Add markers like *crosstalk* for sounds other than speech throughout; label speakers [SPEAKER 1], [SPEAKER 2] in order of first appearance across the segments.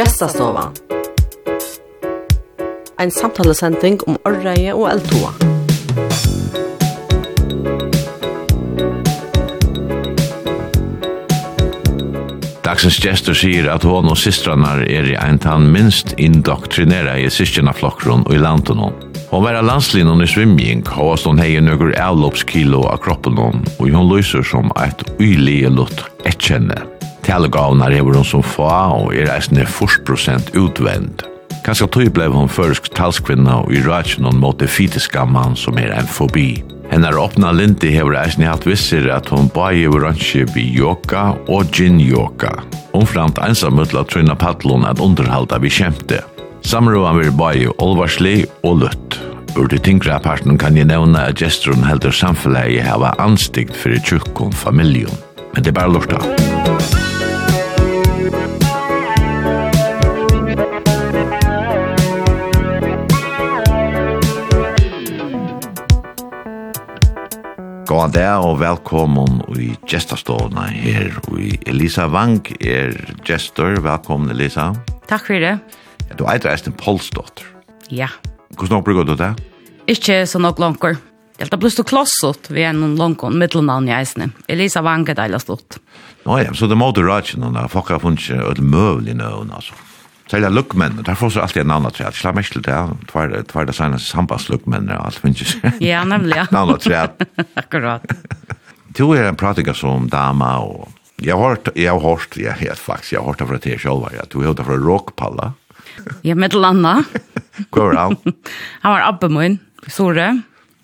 [SPEAKER 1] Gestastova. Ein samtalesending om orreie og eldtoa.
[SPEAKER 2] Dagsens gestor sier at hon og systranar er i ein tann minst indoktrinera i syskjena flokkron og i lantonon. Hon var landslinnon i svimming, hos hon hei nøgur avloppskilo av kroppen hon, og hon lyser som eit uilig lutt etkjenne. Talegavnar hever hon som fa og er eisne 40% utvend. Kanskje tog blei hon førsk talskvinna og i røtjen hon måtte fytiskamman som er en fobi. Hennar åpna lindi hever eisne hatt visser at hon bai hever røntje vi yoga og gin-yoga. Hun framt ensam utla paddlon at underhalda vi kjemte. Samråan vir bai olvarsli og lutt. Ur det tingra parten kan jeg nevna at gestrun heldur samfellet hava anstikt fyrir tjukkon familjon. Men det er bare lortet. God dag og velkommen i gestastående her. Og Elisa Wang er gestor. Velkommen, Elisa.
[SPEAKER 3] Takk for det.
[SPEAKER 2] Ja, du eitra eist en Polsdotter.
[SPEAKER 3] Ja.
[SPEAKER 2] Hvordan nok bruker du det?
[SPEAKER 3] Ikke så nok langer. Det er blitt så klosset ved en langer middelnavn i eisene. Elisa Wang er deilig stått.
[SPEAKER 2] Nå ja, så det måtte der. folk har funnet ikke et møvlig nøvn, altså. Særlig lukkmenn, der får så alltid en navn træt. Slag mest til det, tvær det senere sambandslukkmenn og alt finnes. ikke. *laughs*
[SPEAKER 3] Ja, nemlig, ja. *laughs*
[SPEAKER 2] Navn træt. *laughs*
[SPEAKER 3] Akkurat.
[SPEAKER 2] Du er en pratiker som dama og... Jeg har hørt, jeg har hørt, jeg har faktisk, jeg har hørt det fra til selv, ja. Du har hørt det fra Råkpalla.
[SPEAKER 3] Ja, med
[SPEAKER 2] til Anna. Hvor var han?
[SPEAKER 3] Han var abbe min, Sore,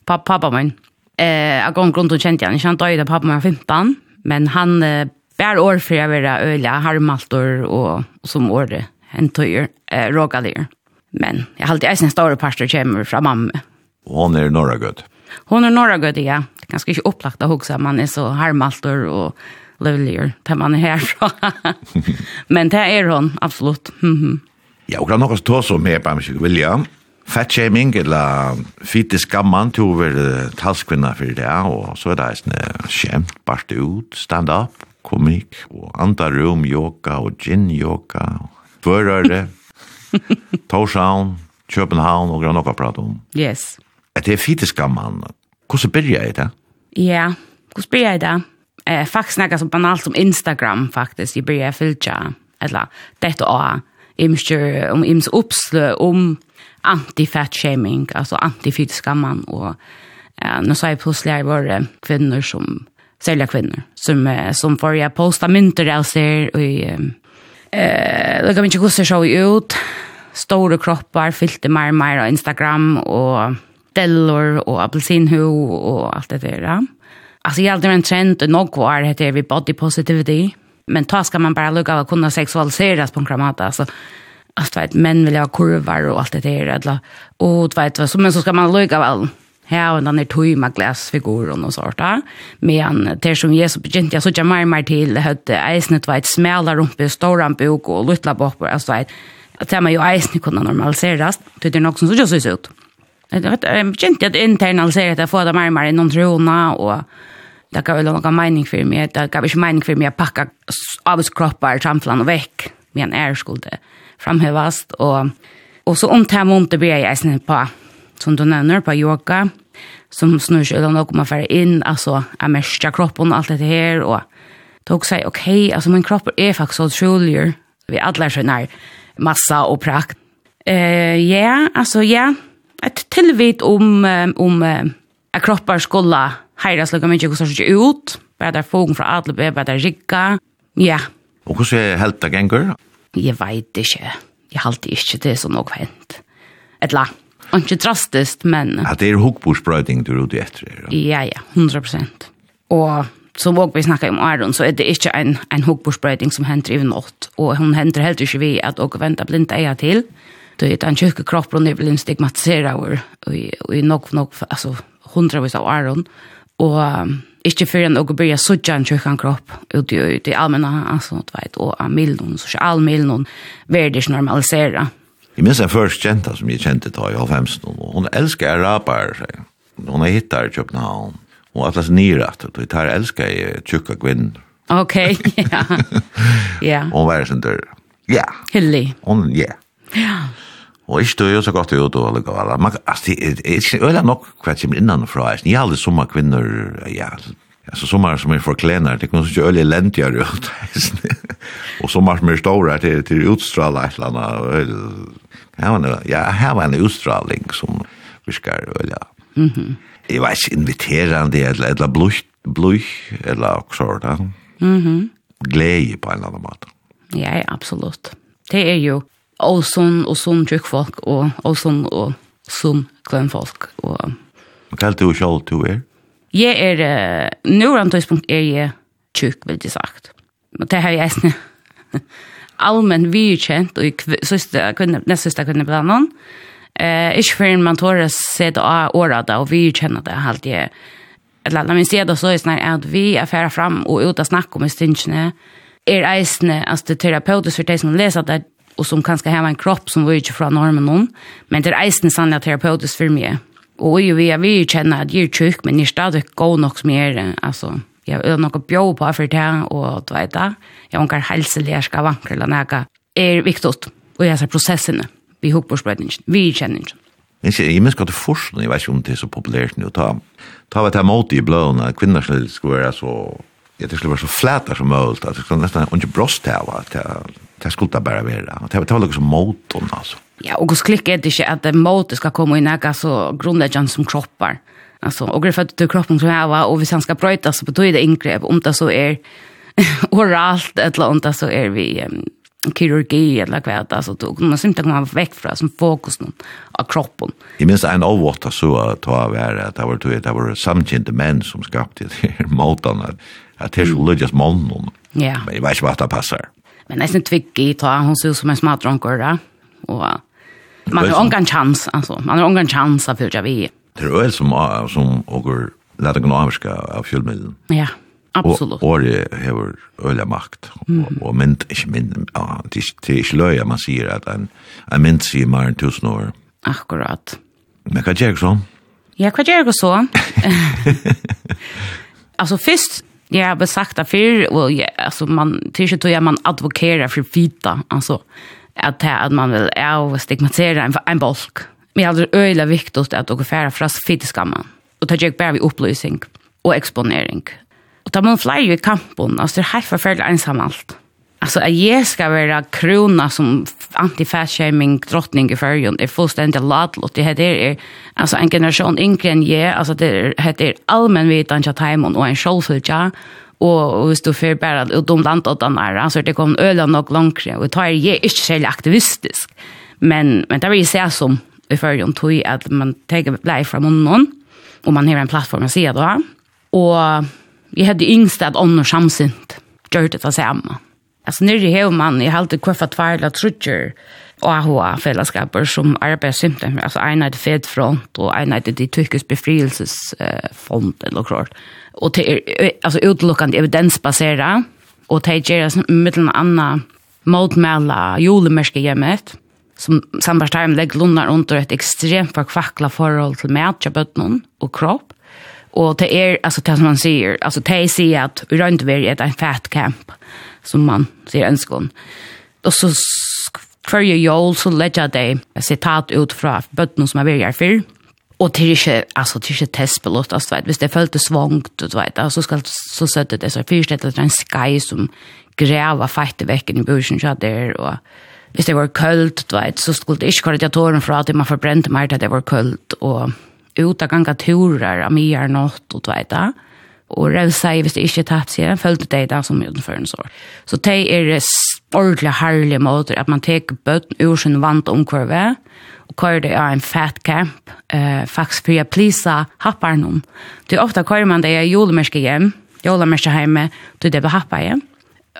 [SPEAKER 3] pappa min. Eh, jeg går rundt og kjente han, ikke han døde pappa min var 15, men han eh, bär år for jeg vara öliga harmaltor och, og som året en tøyer, eh, rågalir. Men jeg har alltid eisen store parster kommer fra mamma.
[SPEAKER 2] Og hun er norragød?
[SPEAKER 3] Hun er norragød, ja. Det er ganske ikke opplagt å huske, man er så harmalter og løvliger til man er herfra. *laughs* Men det er hun, absolutt.
[SPEAKER 2] ja, og det er noe som tar så med på meg, Vilja. Fettshaming, eller fytte skamman, til over talskvinna for det, og så er det eisen skjemt, barte ut, stand-up, komik, og andre rom, yoga, og gin-yoga, og Førere, *laughs* Torshavn, København og grann okka prate om.
[SPEAKER 3] Yes.
[SPEAKER 2] Et det er fytiska mann. Hvordan begynner jeg det?
[SPEAKER 3] Ja, hvordan byrja jeg det? Eh, faktisk snakker så banalt som Instagram faktisk. Jeg byrja fylja, eller dette og imskjør, om ims oppslø, om anti-fat-shaming, altså anti-fytiska mann, og eh, nå sa jeg plutselig jeg var kvinner som, særlig kvinner, som, som får jeg posta mynter av seg og... Eh, Eh, det kan ikke hvordan ser ut. Store kroppar, fylte mer og mer av Instagram og dellor og apelsinhu og alt det der. Alltså jag hade en trend och något var det heter vi body positivity. Men då ska man bara lugga och kunna sexualiseras på en kramata. Alltså att vet, män vill ha kurvar och allt det där. Och vet, så, men så ska man lugga väl Ja, och den är tog glasfiguren och sånt där. Men det som jag så begynte, jag såg mer och mer till det hade eisnet var ett smälar rumpe, stora bok och luttla boppor. Alltså att det man ju eisnet kunde normaliseras. Det är något som så ser ut. Jag begynte att internalisera det, få det mer och mer någon trona och det gav väl någon mening för mig. Det gav inte mening för mig att packa avskroppar tramflan och väck. Men är skulle framhävas och, och så om det här blir jag eisnet på som du nämner på yoga som snur sig eller något man får in alltså att märka kroppen och allt det här och tog sig okej okay, alltså min kropp är faktiskt otrolig vi alla såna massa och prakt eh uh, ja alltså ja yeah. ett tillvit om um, om uh, att kroppar skulle hejras lika mycket och så ut bara där fogen från alla bara där rikka ja
[SPEAKER 2] Og och hur ser helt det gengur?
[SPEAKER 3] jag vet ikke, jag halte ikke inte det som nog hänt Etla, Ikke drastisk, men...
[SPEAKER 2] At det er hukkbordsprøyting du er ute etter det?
[SPEAKER 3] Ja, ja, 100 prosent. Og som også vi snakket om Aron, så er det ikke en, en hukkbordsprøyting som henter i nått. Og hun henter helt ikke vi at dere venter blindt eier til. Det er den tjukke kroppen og vel en stigmatisere over, og i nok, nok, altså hundrevis av Aron. Og um, ikke før enn å begynne å sudja en tjukke kropp ut i, ut i allmenna, altså, du vet, og av milden, sosial milden, verdig normalisere.
[SPEAKER 2] Jeg minns en først kjenta som jeg kjente ta i 90 og hun elsker araber, sier Hun er hittar i København. Hun er atlas nyrat, og jeg tar elsker jeg tjukka kvinner.
[SPEAKER 3] Ok, ja. ja.
[SPEAKER 2] Hun var sin dør. Ja.
[SPEAKER 3] Hyggelig.
[SPEAKER 2] Hun, ja.
[SPEAKER 3] Ja.
[SPEAKER 2] Og ikke du jo så godt ut og alle allega. Man, altså, det er ikke øyla nok hva som er innanfra. Jeg har aldri sommer kvinner, ja, Alltså så många som är förklänar, *laughs* det kommer så öle lentiga ut. Och så många som är stora till till utstråla ett land. Ja, men jag har en utstrålning som viskar öle. Mhm. Mm jag var inte inviterande eller eller blush blush eller också där. Mhm. Glädje på en annan mat.
[SPEAKER 3] Ja, absolut. Det är ju Olsson och som tjockfolk och Olsson och som glönfolk och
[SPEAKER 2] Man kallar det jo sjálf to er?
[SPEAKER 3] Jeg er, uh, nå er tidspunkt er jeg tjukk, vil jeg sagt. Og det har jeg eisne *laughs* allmenn virkjent, og nest siste kvinne blant noen. Eh, ikke før man tår å se det av året da, og virkjenne det, helt jeg. Eller annet, men se det så er sånn at vi er ferdig fram og ut og snakke om i stingene, er eisne, altså det terapeutisk for de som leser det, og som kanskje har en kropp som var ikke fra normen noen, men det er eisne sannlig terapeutisk for meg. Og ju vi vi känner at jeg er tjukk, men jeg er stadig god nok som jeg er. Altså, jeg har noe bjå på for det og du vet det. jeg har noen ska vankra eller något. er viktig, og jeg ser prosessene vi hopporsbredningen. Vi känner inte. Ikke,
[SPEAKER 2] jeg minns godt det forskning, jeg vet ikke om det er så populært nå, ta, ta vi jeg måte i bløvene, at kvinner skulle være så, jeg tror det var så flæta som mulig, at det skulle nesten ikke bråst her, at det skulle bare være, at det var noe som måten, altså.
[SPEAKER 3] Ja, og hos klikk er det ikke att det måte ska komma in några så grunnleggende som kroppar. Alltså, och det er født att kroppen som jeg var och vi sen ska bröjta så betyr det inngrep om det *laughs* så är oralt eller om det så är vi um, kirurgi eller kvärt alltså då du syns simpelthen komme vekk från som fokus nå, av kroppen.
[SPEAKER 2] Jeg minns en avvåta så at det var, att det var det det var samkjente menn som skapte det *laughs* här motan att det skulle just månen.
[SPEAKER 3] Ja.
[SPEAKER 2] Men jeg vet ikke vad det passar.
[SPEAKER 3] Men nästan tvigg i ta ser så som en smart dronkor där. Och Man har ingen chans alltså. Man har ingen chans att fylla vi.
[SPEAKER 2] Det är väl som som och lätta ekonomiska av filmen.
[SPEAKER 3] Ja. Absolut.
[SPEAKER 2] Och det har öliga makt. Och men ich men det det är löja man säger att en en men ser mer än tusen år.
[SPEAKER 3] Akkurat.
[SPEAKER 2] Men vad gör så?
[SPEAKER 3] Ja, vad gör så? *laughs* Alltså först Ja, jag har sagt det ja, alltså man tycker jeg man advokerer för vita, alltså att det at man vil ja stigmatisera en en bolk. Men jeg hadde øyla viktig at dere færre fra fittskamman. og ta jag bare vi opplysning og exponering. Og ta man flyr i kampen, altså det er helt forferdelig ensamt. Alltså att jag ska vara krona som anti-fatshaming drottning i färgen är fullständigt ladlott. Det här är alltså en generation yngre än jag. Alltså det här allmän vitan till Taimon och en självfylja. Och hvis du får bara ut de landåttarna, alltså det kommer öla nog långt. Och tar jag ikke særlig aktivistisk. Men, men det vil jeg se som i färgen tog att man tar blei från munnen. Och man har en plattform att se då. Och jag hade yngst att og samsynt. gjør det samma Alltså när det här man i halt det kvar tvärla trutcher och ha fällskaper som arbetar alltså en är fed front och en är det turkisk befrielses eh, eller klart. Och det är alltså utelukkande evidensbaserat och det ger mellan anna motmäla julemärke gemet som samarbetstarm lägger lunnar under ett extremt förkvackla förhåll till mätjabötnon och kropp. Och det är, alltså det som man säger, alltså det säger att vi rönt vi är ett fat camp som man sier ønskån. Og så kvarje jól så legger de sitat ut fra bøttene som er veldig her før. Og det er ikke, altså, det er ikke testpilot, altså, vet, hvis det følte svangt, du vet, så, skal, så søtte det, så fyrst etter en skai som greva i vekken i bursen, så der, og hvis det var kølt, du vet, så skulle det ikke korrigatoren fra at man forbrente mer til det var kølt, og ut av ganga turer, av mye er nått, du vet, ja og revsa i hvis det ikke tatt seg, han følte det da som utenfor en sår. Så det er ordentlig herlige måter at man teker bøtten ur sin vant omkvarve, og kører det av en fat camp, eh, faktisk for jeg plisa happar noen. Det er ofte kører man det i julemerske hjem, julemerske hjemme, til det blir happa hjem.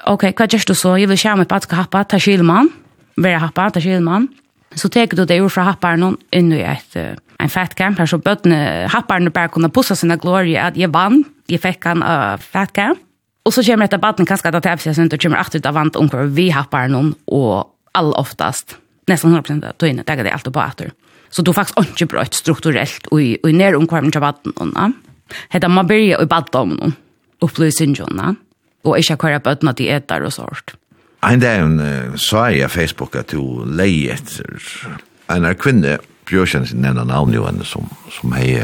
[SPEAKER 3] Ok, hva gjør du så? Jeg vil kjøre meg på at skal happa, ta skilmann, være happa, ta skilmann. Så teker du det ur fra happar noen inn i et, en fat camp, her så bøttene, happar bare kunne pussa sine glorie at jeg vann, jeg fikk han av fætka. Og så kommer dette baden kanskje at det er sent, og kommer alltid av vant unger, vi har bare noen, og all oftast, nesten 100% av tøyene, det er det alltid på etter. Så du faktisk ikke brøtt strukturelt, og i nær omkvarmen til baden, Hetta man byrja i baddommen, opplysningjona, og ikkje kvar bøtna de etter og sånt.
[SPEAKER 2] En dag en sa jeg på Facebook at du leie etter en av kvinne, Bjørsjens nevna navn jo henne som, som hei,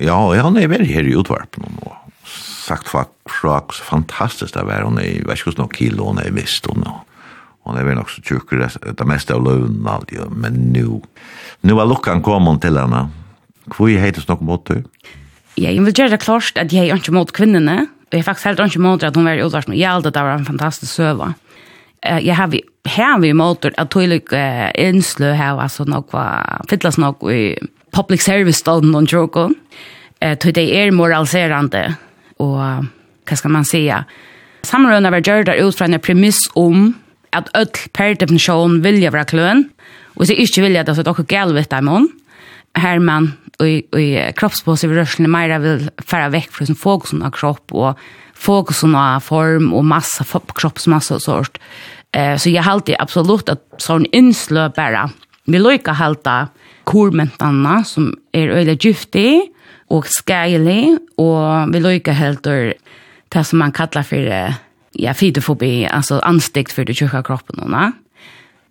[SPEAKER 2] ja, han er veldig her i utvarpen nå, sagt fra så fantastisk det var. Hun er, jeg vet ikke hvordan kilo hun er visst. Hun, er, hun er nok så tjukker, det meste av løven og alt. Men nu, nu er lukkan kommet til henne. Hvor heter det noe mot du?
[SPEAKER 3] Ja, jeg vil gjøre det klart at jeg er ikke mot kvinnene, Og jeg er faktisk helt ikke mot at hun er i utvarsen. Jeg aldri det var en fantastisk søva. Jeg har vi Her vi måter at tog uh, innslø her, altså noe, fytlas noe i public service stånden og jokon. Uh, tog det er moraliserande och hva skal man säga samröna var gjorda utifrån en premiss om att öll per definition vilja vara klön och så inte vilja att det också galvet dem om. här man och i kroppspåse vi rörelsen mer vill färra väck från fokusen av kropp och fokusen av form och massa kroppsmasse og sånt. Eh så jag håller absolut att sån innsløp bara vi lojka halta kormentene som er øyelig gyftig og skeilig, og vi løyker helt og det som man kallar for ja, fidofobi, altså anstikt for det tjukka kroppen. Henne.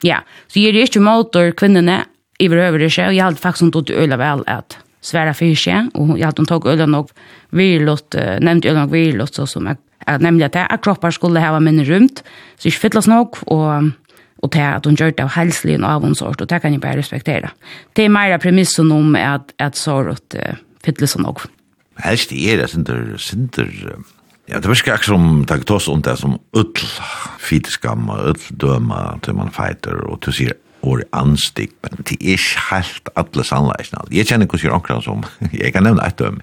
[SPEAKER 3] Ja, så gir det ikke motor kvinnerne i behøver det seg, og jeg hadde faktisk hun tog øyelig vel at svære for og jeg hadde hun tog øyelig nok virlott, nevnt øyelig nok virlott, så som jeg, nemlig at, at kroppar skulle hava minne rumt, så ikke fytlas nok, og og til at hun gjør det av helselig og av en sort, og det kan jeg bare respektere. Det er mer premissen om at, at såret uh, fytles og nok.
[SPEAKER 2] Helst det er det synder, synder, ja, det virker ikke akkurat som, det er også om det som ødel fyteskam og ødel døma til man feiter, og til sier or anstig, men det er ikke helt alle sannleisene. Jeg kjenner hvordan jeg akkurat som, jeg *laughs* kan nevne et døm,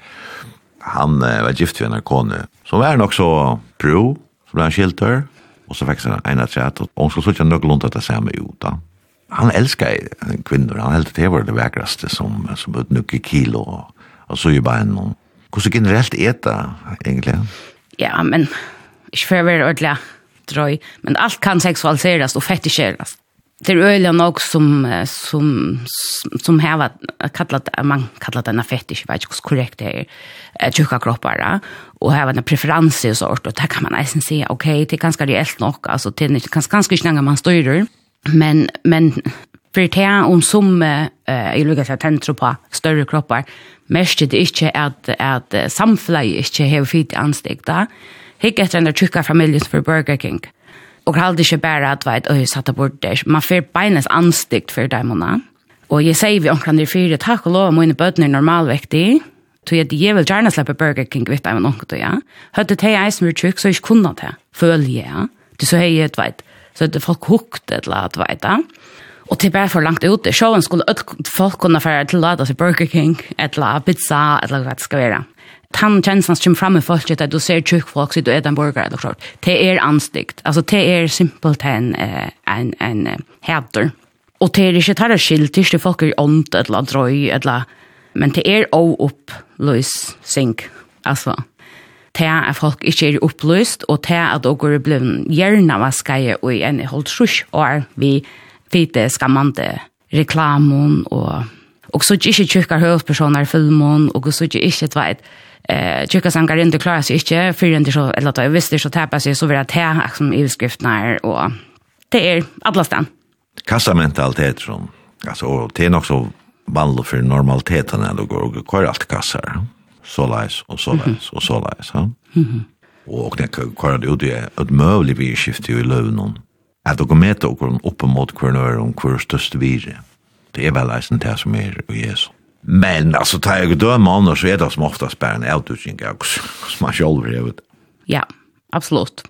[SPEAKER 2] han uh, var gift ved en kone, som var nok så bro, som ble han skilter, og så växer en att säga og hun skulle sitta någorlunda att det samme ut. Da. Han älskar kvinnor, han heldt det var det vekraste som, som utnycker kilo og, og så ju bara en. Hvordan generellt er det egentligen?
[SPEAKER 3] Ja, men ikke for å være ordentlig drøy, men alt kan seksualiseres og fetisjeres det är öliga nog som som som här var kallat man kallat den fetish vet inte korrekt det är tjocka kroppar och här en preferens i sort och där kan man nästan se okej okay, det är ganska reellt nog alltså det är ganska ganska snäga man styr men men för det om som eh i lucka så tentro på större kroppar mest det inte att att samfläge inte har fit anstegda hick efter en tjocka familjen för Burger King og halde ikke bare at veit, og jeg satt det bort der. Man får beines anstikt for dæmona. Og jeg sier vi omkring det fire, takk og lov, mine bøtene er normalvektig. Så jeg, jeg vil gjerne slippe Burger King vitt av noen til, ja. Høyde til jeg som er tjukk, så jeg ikke kunne det. Føler ja. Det så hei, du vet. Så det folk hukte et eller annet, vet jeg. Og til bare for langt ute, Showen skulle folk kunne fære til lada lade Burger King, et eller pizza, et eller annet skal være tann känslan som i folk at du ser tjukk folk så du är en burgare eller klart. Det er anstikt. Altså, det er simpelt en en en häter. Og det er ikke tar skilt tills det folk er ont eller drøy eller men det er o upp lös sink. Altså, det er folk ikke er upplöst och det er at dere blir gärna vaskaje i en hållt sjusch och vi fite skamande reklamon och og så inte tjockar i filmen, och så inte ikke vet eh checka sankar inte klara sig inte för inte så eller att jag visste så täppa sig så vill jag ta som i här och det är alla allastan.
[SPEAKER 2] Kassamentalitet som alltså det är också vanligt för normaliteten när du går och kör allt kassar. Så läs och så läs och så va? Mhm. Och det kör det ju ett möjligt vi skiftar ju i lönen. Att går med och gå upp mot kvarnör om kvarstust vidare. Det är väl läsen det som är i Jesus. Men alltså tar jag döma annars så är det som oftast bara en outdoing också som man själv gör det.
[SPEAKER 3] Ja, absolut.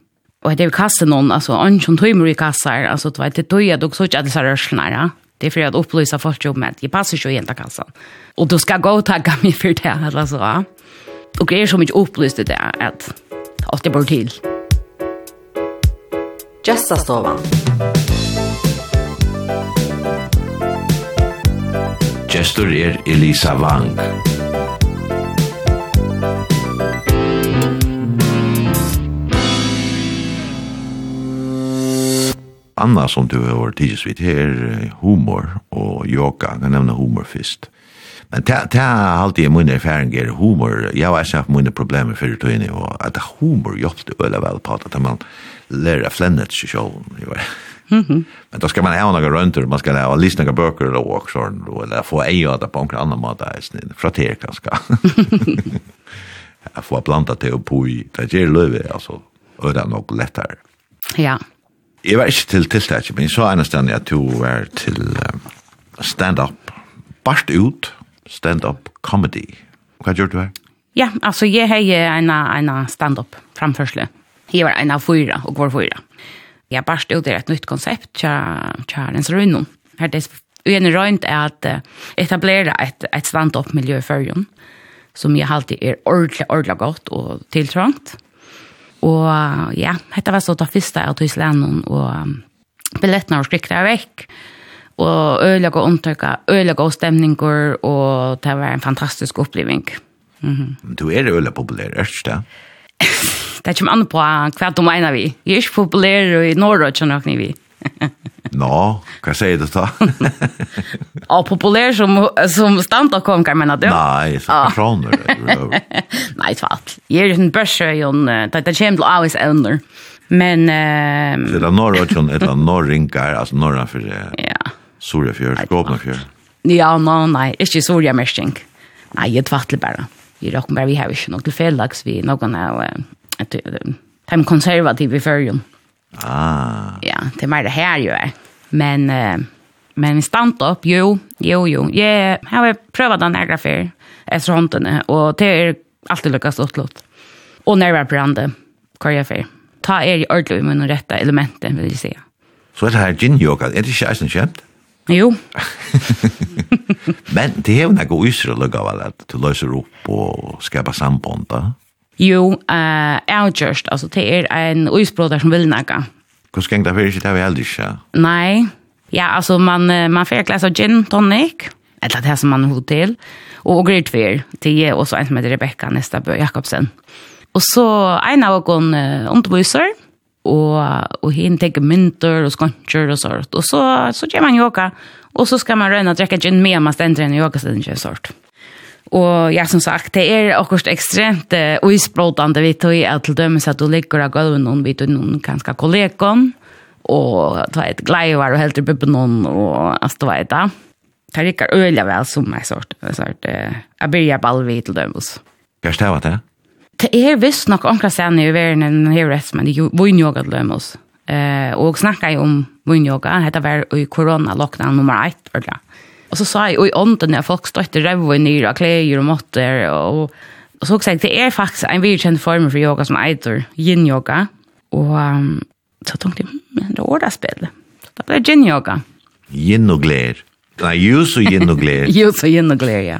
[SPEAKER 3] Och det är kassen någon alltså en som tömmer i kassar alltså det vet det töjer dock så att det så ja. Det är för att upplysa folk om att jag passar ju inte kassan. Och då ska gå och tagga mig för det här alltså. Ja. Och är som inte upplyste det är att att det bör till.
[SPEAKER 1] Gästastovan. Gästastovan.
[SPEAKER 2] Gestur er Elisa Wang. Anna som du har tidsvitt her, humor og yoga, jeg nevner humor først. Men ta ta halt i erfaring er humor. jeg har själv mun problem för det inne og at humor hjelper det veldig vel på at man lærer flennet sig själv. Mm. Men då ska man ha några runt man ska ha lyssna några böcker eller också, eller få eja det på en annan mat där snäll. Frater kanske. Jag får blanda det upp i det ger löve alltså och det är nog lättare.
[SPEAKER 3] Ja.
[SPEAKER 2] Jag var inte till till jag men så stund att du var till stand up. Bast ut stand up comedy. Vad gör du här?
[SPEAKER 3] Ja, alltså jag har en en stand up framförsle. Här var en av fyra och var fyra jeg barst ut et nytt konsept til Kjærens Røynon. Her det er en røynt er at etablere et, et stand-up-miljø i førjen, som jeg alltid er ordentlig, ordentlig godt og tiltrangt. Og ja, dette var så det første av och og billettene var skrikt av vekk. Og øyelige öliga och stemninger, og det var en fantastisk
[SPEAKER 2] oppleving. Mm -hmm. Du er øyelige populær, er det ikke
[SPEAKER 3] det? *laughs* det kommer an på hva du mener vi. Jeg er ikke populær i Norge, kjenner jeg vi.
[SPEAKER 2] Nå, hva sier du da?
[SPEAKER 3] Ja, populær som, som standardkomiker, mener du?
[SPEAKER 2] Nei, som personer.
[SPEAKER 3] Nei, tvart. Jeg er en børse, Jon. Det kommer til Avis Evner. Men... Uh, så
[SPEAKER 2] det er Norge, et eller annet Norringar, altså Norge for ja. Sorefjør, Skåpnafjør.
[SPEAKER 3] Ja, no, nei, ikke Soria Mersting. Nei, jeg tvartler bare. Jeg råkker bare, vi har ikke noe til tilfellags vi noen av att de konservativa i färgen.
[SPEAKER 2] Ah.
[SPEAKER 3] Ja, det är mer det här ju är. Men uh, men stand upp, jo, jo, jo. Jag har prövat den här grafer efter hånden och det är alltid lyckas åt låt. Och när jag för. Ta er i ordentlig med de rätta elementen vill jag säga.
[SPEAKER 2] Så är det här gin-yoga, är det inte eisen kämt?
[SPEAKER 3] Jo.
[SPEAKER 2] Men det är ju några god ysre att du löser upp och skapar samband.
[SPEAKER 3] Jo, uh, avgjørst, altså det er en uisbråder som vil nægge.
[SPEAKER 2] Hvordan gikk det fyrir, det har vi aldri ikke.
[SPEAKER 3] Nei, ja, altså man, man får glas av gin, tonic, eller det som man hod til, og, og till det er også en som heter Rebecca Nestabø Jakobsen. Og så en av oss underviser, og, og henne tenker mynter og skontjer og sånt. Og så, så gjør man yoga, og så skal man røyne og drekke gin med man stender en yoga-stending og sånt. Og ja, som sagt, det er akkurat ekstremt uh, uisbrådande vi tog at til dømes at du ligger av gulven noen vidt noen kanskje kollegon, og ta et gleivar og helt oppe på noen, og altså, du vet da. Det rikker øyla vel som en sort, sort uh, jeg byrja bare vi til dømes.
[SPEAKER 2] Hva er det? Det
[SPEAKER 3] er visst nok omkring sen i verden enn hevrets, men det er jo vunjoga til dømes. Uh, og snakka jeg om vunjoga, dette var i korona-lockdown nummer 1, ordentlig Och så sa jag, och i ånden när folk stötte revor ner nyra kläder och måtter, Och, och så sa jag, det är faktiskt en vidkänd form för yoga som äter yin-yoga. Och um, så tänkte jag, men det är ordaspel. Så det blev yin-yoga.
[SPEAKER 2] Yin och gler. Nej, ljus och yin och gler.
[SPEAKER 3] ljus och yin och gler, *laughs* ja.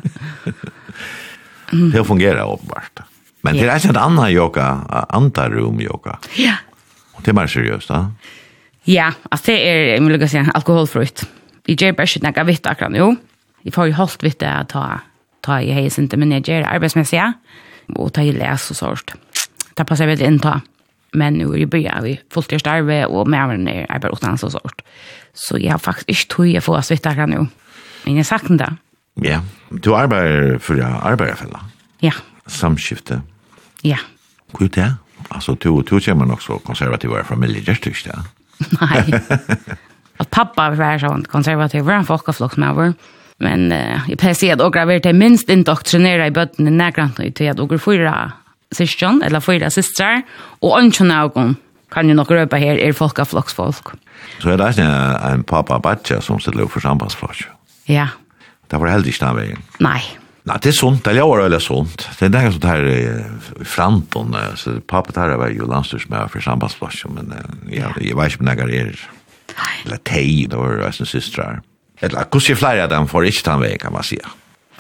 [SPEAKER 3] *laughs*
[SPEAKER 2] det fungerar uppenbart. Men det är alltså ett annat yoga, antarum yoga.
[SPEAKER 3] Ja.
[SPEAKER 2] Och det är mer seriöst, va?
[SPEAKER 3] Ja, alltså det är, jag vill säga, alkoholfritt. Jeg gjør bare ikke noe vitt akkurat nå. Jeg får jo holdt vitt det å ta, ta i heis ikke, men jeg gjør arbeidsmessig, og ta i les og sånt. Det passer veldig inn ta. Men nå er jeg bøyer vi fullt gjør starve, og med meg er arbeid utdannelse og sånt. Så jeg har faktisk ikke tog jeg får vitt akkurat nå. Men jeg har sagt det.
[SPEAKER 2] Ja, du arbeider for arbeiderfellet.
[SPEAKER 3] Ja.
[SPEAKER 2] Samskifte.
[SPEAKER 3] Ja.
[SPEAKER 2] Hvor er det? Altså, du, du kommer nok så konservativ og familie, gjør du ikke det?
[SPEAKER 3] Nei. *laughs* att pappa var sånn konservativ, var en folkaflocksmöver. Men uh, jag pekar sig att ågra var det minst indoktrinera i bøttene i närgrant nu till att fyra syskjøn, eller fyra systrar, och ønsker ögon kan ju nog röpa här är folkaflocksfolk.
[SPEAKER 2] Så är det en, en pappa batja som ställer upp för sambandsflock.
[SPEAKER 3] Ja.
[SPEAKER 2] Det var heldig ikke den veien.
[SPEAKER 3] Nej.
[SPEAKER 2] Nei, det är sunt. Det är eller sunt. Det er det som tar här i framton. Så pappa tar var ju landstyrsmöver för men ja. jag vet ikke om det er Eller tei, det var resten systrar. Eller hvordan er flere av dem får ikke ta en vei, kan man si.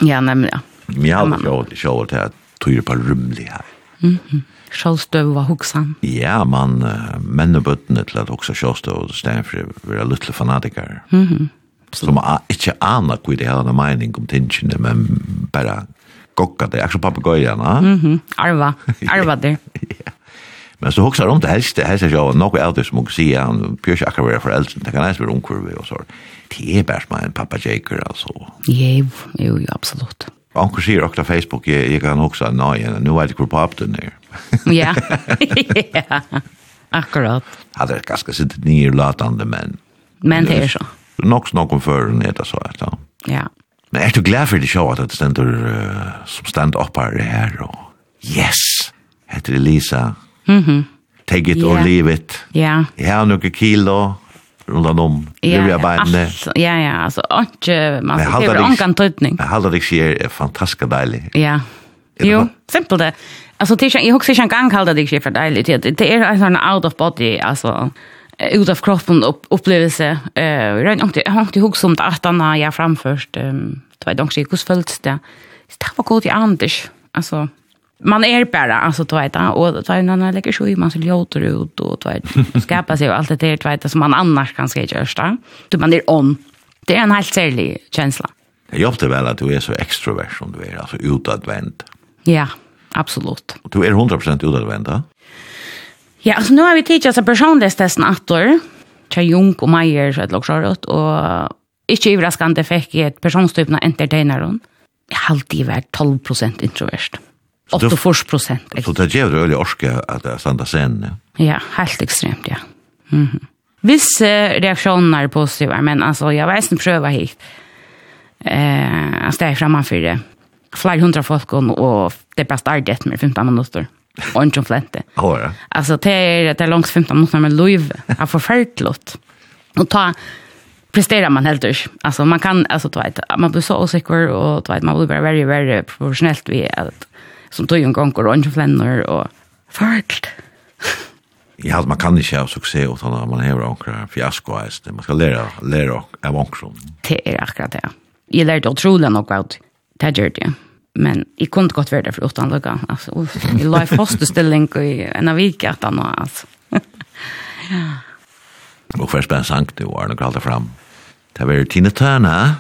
[SPEAKER 3] Ja, nemlig, ja.
[SPEAKER 2] Men jeg hadde jo ikke over til at tog det på rymlig her.
[SPEAKER 3] Mm -hmm. Kjølstøv var hoksan.
[SPEAKER 2] Ja, man uh, menn og bøttene til at hoksa kjølstøv, Stenfri, vi er litt fanatikere.
[SPEAKER 3] Mm -hmm.
[SPEAKER 2] Som ikke aner hva det hadde mening om tingene, men bare gokka det. Akkurat papagøyene.
[SPEAKER 3] Mm -hmm. Arva. Arva det. *laughs*
[SPEAKER 2] ja. Men så huxar om det helst, det helst er jo noe av det som hun sier, han björs akkurat være foreldre, det kan ens være omkurve og så. Det är bare som en pappa Jaker alltså.
[SPEAKER 3] Jo, jo, absolut.
[SPEAKER 2] Anker sier på Facebook, jeg, jeg kan også, nei, nå er det hvor papen er.
[SPEAKER 3] Ja, ja, akkurat.
[SPEAKER 2] Han det ganske sitt nye latande men...
[SPEAKER 3] Men det er så.
[SPEAKER 2] Nok snakk om før, det så, ja.
[SPEAKER 3] Ja.
[SPEAKER 2] Men er du glad for det sjå at det stender, uh, som stand opp her, her, og yes, heter Elisa
[SPEAKER 3] Mhm.
[SPEAKER 2] Take it
[SPEAKER 3] yeah.
[SPEAKER 2] or leave it.
[SPEAKER 3] Ja. Yeah.
[SPEAKER 2] Jeg har noen kilo rundt om.
[SPEAKER 3] Ja, ja, altså, ja, ja, altså, ikke, man
[SPEAKER 2] skal
[SPEAKER 3] ikke
[SPEAKER 2] ha
[SPEAKER 3] en tøytning.
[SPEAKER 2] Jeg holder deg sier, er fantastisk deilig.
[SPEAKER 3] Ja, jo, simpelt det. Altså, det er ikke, jeg husker ikke en gang holder det ikke for deilig. Det er en sånn out of body, altså, ut av kroppen upp, upplevelse. Uh, jag har inte ihåg om att när jag framförst. Um, det var inte hur följts det. Det var gott i Anders. Alltså, man är bara alltså du vet och då är när man lägger sig man så låter ut och du vet skapa sig och allt det där du vet som man annars kanske görs då Du man är on. Det är en helt särlig känsla.
[SPEAKER 2] Jag hjälpte väl att du är så extrovert som du är, alltså utadvänd.
[SPEAKER 3] Ja, absolut.
[SPEAKER 2] Du är 100% utadvänd, va?
[SPEAKER 3] Ja, alltså nu har vi tittat så personlighetstesten att år. Tja Jung och Meyer så ett lag och inte överraskande fick ett personstypna entertainern. Jag har alltid varit 12% introvert. 84 prosent.
[SPEAKER 2] Så det gjør det øyelig orske at det er standa scenen, ja?
[SPEAKER 3] Ja, helt ekstremt, ja. Mm -hmm. reaktioner reaksjoner er positive, men altså, jeg vet ikke prøve hit. Eh, altså, det er fremfor det. Flere hundra folk, og det er best startet med 15 minutter. Og ikke om flente.
[SPEAKER 2] Oh, *laughs* ja.
[SPEAKER 3] Altså, det er, det er langt 15 minutter med liv. Det er forferdelig. Og ta presterar man helt urs. Alltså man kan alltså du vet man blir så osäker och du vet man blir bara väldigt väldigt professionellt vi att som tog en gång och orange flänner och förklt.
[SPEAKER 2] Ja, man kan ikke ha suksess utan at man har ankra fiasko här. Man skal lære, lære av ankra.
[SPEAKER 3] Det är akkurat det. Jag lärde otroligt nog av det gjør det. Men jag kunde gott vara där för utan lugga. Alltså, uff, jag la i fosterstilling i en av vika att han *laughs* var. Alltså.
[SPEAKER 2] ja. Och först en sang du var nog alltid fram. Det var Tina Turner.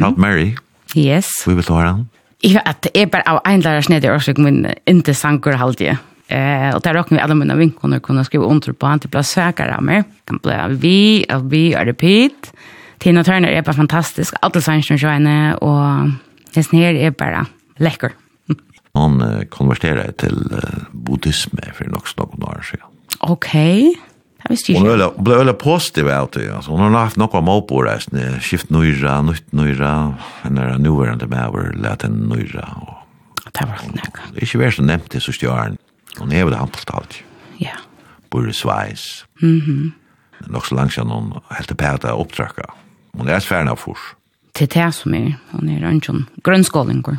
[SPEAKER 2] Proud Mary.
[SPEAKER 3] Yes.
[SPEAKER 2] Vi vil ta honom.
[SPEAKER 3] Jeg vet at er bare av en lærer snedig årsøk, men ikke sanker halvdige. Eh, og der råkner vi alle mine vinkene kunne skrive under på, han til ble søkere av meg. Han ble vi, og vi er det pitt. Tina Turner er bare fantastisk, alle sannsyn og henne, og hesten her er bare lekker. *laughs*
[SPEAKER 2] Han konverterer til buddhisme for nok snakk om år siden.
[SPEAKER 3] Ok. Jeg
[SPEAKER 2] visste
[SPEAKER 3] ikke.
[SPEAKER 2] Hun ble veldig positiv av det, altså. Hun har haft noe om oppåreisende, skift nøyra, nytt nøyra, henne er nøyverende med over, let henne nøyra. Og...
[SPEAKER 3] Det var ikke nekka.
[SPEAKER 2] Det er ikke vært så nevnt til sørste åren. Hun er vel hampelt alt.
[SPEAKER 3] Ja.
[SPEAKER 2] Bor i Sveis. Mm -hmm. Nok så langt siden hun helt til pæta opptrakka. Hun er sværen av fors.
[SPEAKER 3] Til det som er, hun er en sånn grønnskålinger.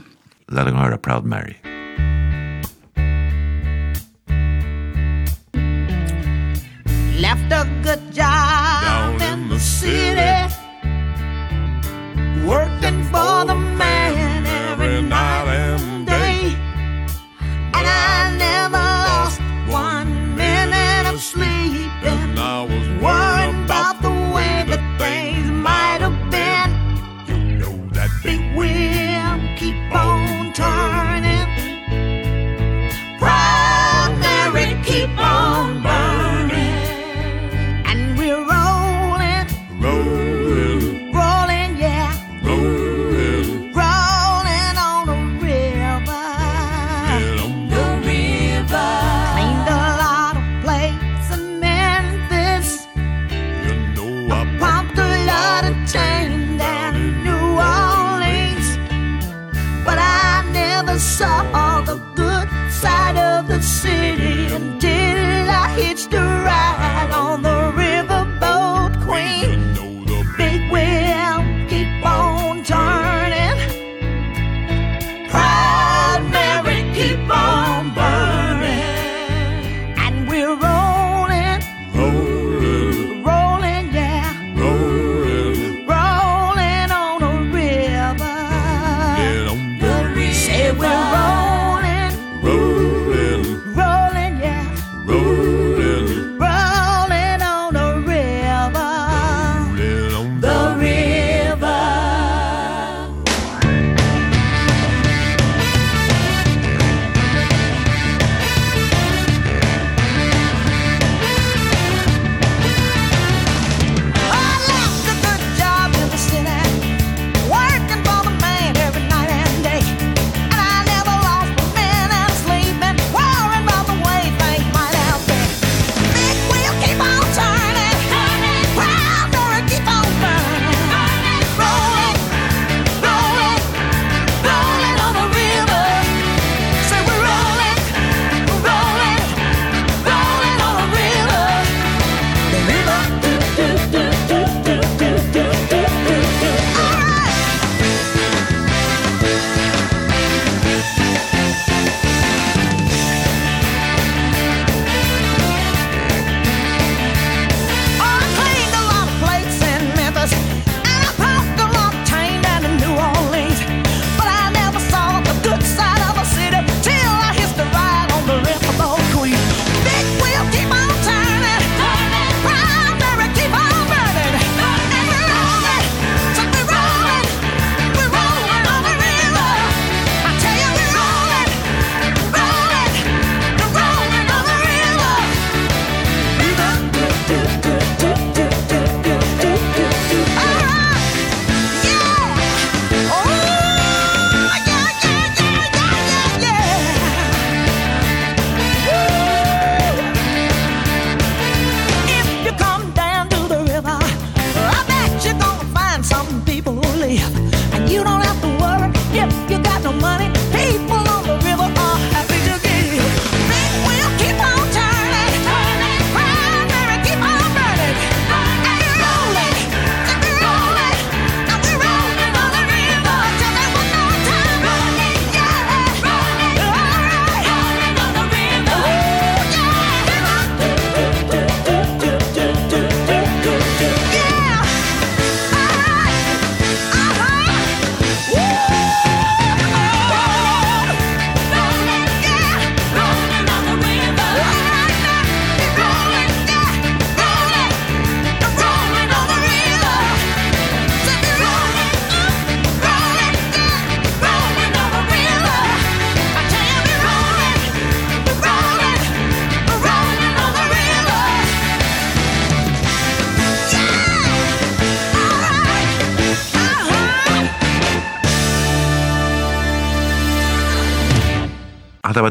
[SPEAKER 2] La deg høre Proud Mary. Proud Mary.
[SPEAKER 4] left a good job down in the city. working for the man every night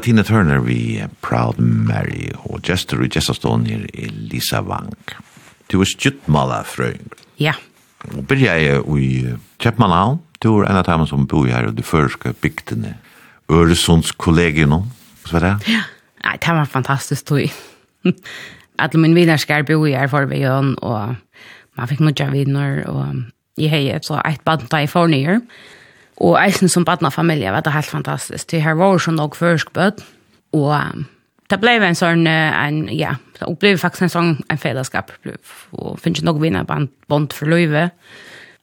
[SPEAKER 2] Tina Turner vi Proud Mary og gestor i gestorstånd er Elisa Wang. Du er stjuttmala frøyng.
[SPEAKER 3] Ja.
[SPEAKER 2] Og byrja jeg i Kjeppmannhavn. Du er en av dem som bor her og de første bygdene. Øresunds kollegium. Hva var det?
[SPEAKER 3] Ja. Nei, det var fantastisk tog. Alle mine viner skal bo her for vi gjør, og man fikk noe viner og jeg har et, så et bad da jeg får nye. Ja Og eisen som badnafamilie var det helt fantastisk. Det her var sånn nok først bød, og det ble en sånn, en, ja, det ble faktisk en sånn en fellesskap, og finnes ikke nok vinner band, bond for løyve.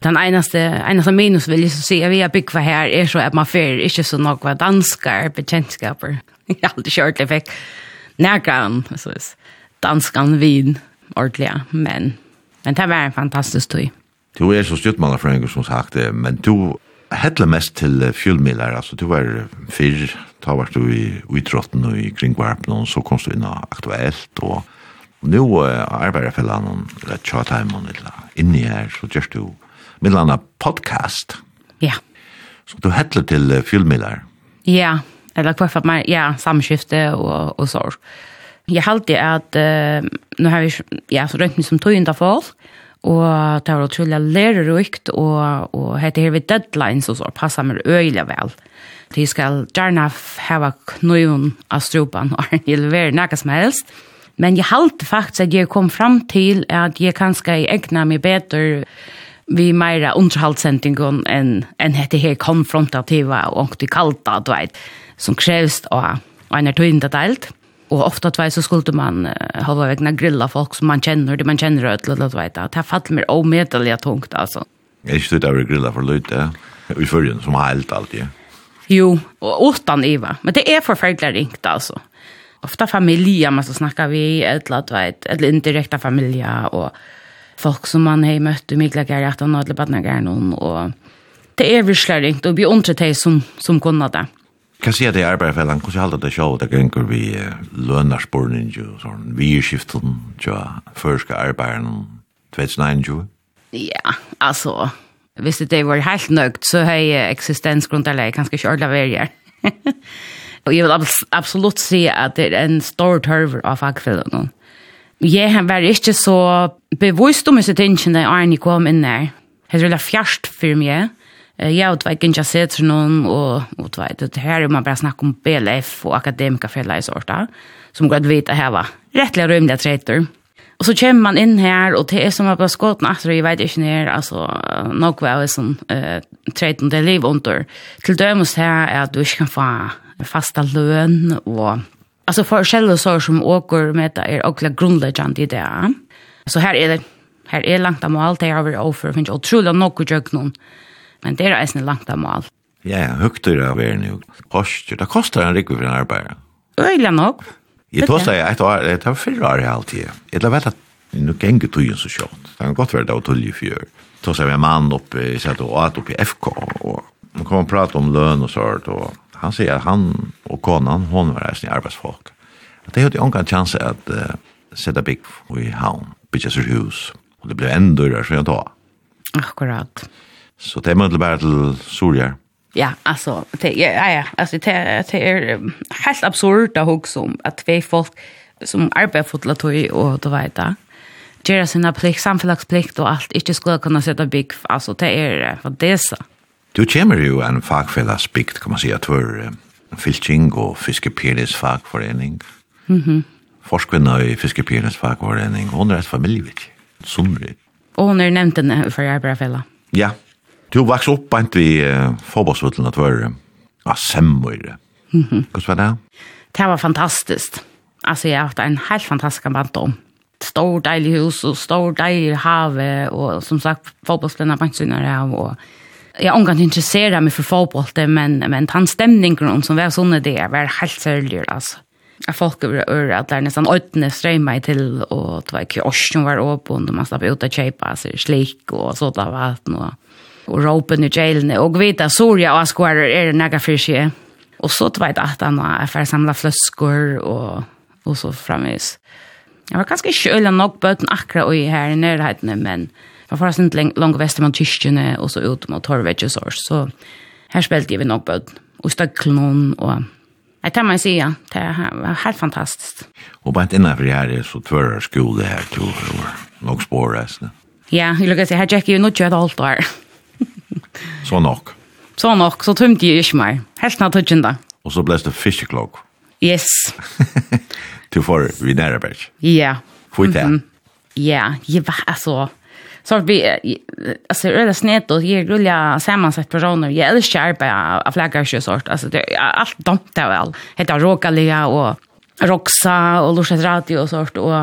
[SPEAKER 3] Den eneste, eneste minus vil jeg si, vi har bygget her, er så at man fyrer ikke så nok var danskar, bekjentskaper. Jeg *laughs* har aldri kjørt det fikk nærkran, så danskan vin, ordentlig, men, men det var en fantastisk tøy.
[SPEAKER 2] Du er så styrtmann fra som sagt, men du hettler mest til fjölmilar, altså du var fyrr, da var du i utrotten og i kringvarpen, og så kom du inn aktuelt, og nu arbeider fellan og rett tjataim og inni her, så gjør du middelen podcast.
[SPEAKER 3] Ja.
[SPEAKER 2] Så du hettler til fjölmilar.
[SPEAKER 3] Ja, eller hva for meg, ja, samskifte og, og så. Jeg halte at, uh, nå har vi, ja, så røntgen som tog inn folk, Og det var utrolig lærerikt, og, og hette her ved deadlines og så passar meg øyelig vel. De skal gjerne ha knøyen av strupen *laughs* og jeg leverer noe som helst. Men jeg halte faktisk at jeg kom fram til at jeg kanskje egna meg bedre vi meira underhaldsendingen enn en hette her konfrontativa og ordentlig kalta, du vet, som krevst av en er tøyende delt. Och ofta två så skulle man uh, ha varit grilla folk som man känner, det man känner ut eller vad vet att Det faller mer omedeliga tungt
[SPEAKER 2] alltså. Jag är inte över grilla för lite. Vi följer som helt alltid.
[SPEAKER 3] Jo, och utan Eva. Men det är förfärligt ringt alltså. Ofta familjer man så snackar vi eller vad vet, eller indirekta familjer och folk som man har mött i Miklagär att han har lämnat någon och det är virkelig ringt och vi undrar dig som, som kunde det.
[SPEAKER 2] Kan säga det arbetarfällan, hvordan halda det show det gänger vi lönarspornen ju sånn vi skiften ju förska arbetaren 2009 ju.
[SPEAKER 3] Ja, altså, hvis det var helt nøgt, så har jeg eksistensgrunderleie kanskje ikke ordentlig verger. *laughs* og jeg vil abs absolutt si at det er en stor tørver av fagfellene. Jeg har vært ikke så bevisst om disse tingene da jeg kom inn her. Jeg tror det er fjerst for meg ja, och det var inte sett för og och det det här man bara snackar om BLF och akademiska fälla i sorta som går vet att här va. Rättliga rymliga treter. Och så kommer man in här och det er som att bara skåten efter jag vet inte när alltså nok var det som uh, treten det liv under. Till dømes här är at du ikke kan få fasta løn, och alltså för sår som åker med det är också grundläggande i det. Så här är det här är långt av allt det jag har over, offer finnes utrolig nog å gjøre noen Men det er eisen langt av mål.
[SPEAKER 2] Ja, ja, høgtur av er nu. Koster, det kostar en rikvi for en arbeid.
[SPEAKER 3] Øyla nok.
[SPEAKER 2] Jeg tås deg et år, det var fyrre år i halvtid. Jeg la vet at nu gengur tøyen så sjått. Det kan godt være det var tølje fyr. Tås deg en mann oppe, jeg satt og at oppe i FK, og man kom og prate om løn og sånt, og han sier at han og konan, hon var eisen arbeidsfolk. At det hadde jo en chans at uh, sette bygg i havn, bygges hus, og det ble endurere, så jeg tar.
[SPEAKER 3] Akkurat. Akkurat.
[SPEAKER 2] Så det er mødvendig bare til Surjar.
[SPEAKER 3] Ja, altså, det, ja, ja, altså, det, det er helt absurd å huske om at vi folk som arbeider fotlatøy og du vet det, gjøre sina plikt, samfunnsplikt og alt, ikke skulle kunne sette bygg, altså, det er for det så.
[SPEAKER 2] Du kommer jo en fagfellesbygd, kan man si, at for fylking og fiskepenis fagforening.
[SPEAKER 3] Mm -hmm.
[SPEAKER 2] Forskvinna i fiskepenis fagforening, hun er et familievitt, sundrig.
[SPEAKER 3] Og hun er nevnt henne for arbeiderfella.
[SPEAKER 2] Ja, ja Du vaks opp bant vi uh, forbåsvullen at vare ja, semmøyre.
[SPEAKER 3] Mhm.
[SPEAKER 2] Hvordan var det?
[SPEAKER 3] Det var fantastiskt. Alltså jag har haft en helt fantastisk band om. Stor deilig hus og stor deilig have og som sagt, forbåsvullen at bantsynere av og jeg inte intresserad meg for fotboll, men, men den stemningen som var såna det var helt særlig, altså. Jeg folk over øret at det er nesten øyne till til, og det var ikke var åpen, og man slapp ut å kjøpe seg slik, og så där var det og råpen i jailene, og vita sorja og askvarer er nega fyrir Og så tveit at han var for samla fløskor og, og så framvis. Jeg var ganske kjøla nok bøten akkurat og i her i nærhetene, men jeg var forresten langt vest mot kyrkjene og så ut mot Torvedjesårs, så her spilte jeg vi nok bøten. Og støkklonen og Jeg tar meg sige, det var helt fantastisk.
[SPEAKER 2] Og bare innenfor her er så tvører skole her, tror jeg, nok spårreisende.
[SPEAKER 3] Ja, jeg lukker å si, her tjekker jo noe kjøtt alt år.
[SPEAKER 2] Så nok.
[SPEAKER 3] Så nok, så tømte jeg ikke mer. Helt natt tøtjen da.
[SPEAKER 2] Og så ble det fiskeklokk.
[SPEAKER 3] Yes.
[SPEAKER 2] du får vi nærmere.
[SPEAKER 3] Ja.
[SPEAKER 2] Hvor er
[SPEAKER 3] det? Ja, jeg var altså... Så vi, alltså det är snett och jag rullar sammansatt personer. Jag älskar arbeta av flaggar sort. Alltså det är allt dumt där väl. Heta Rokalia och Roxa och Lucia Radio och sånt och,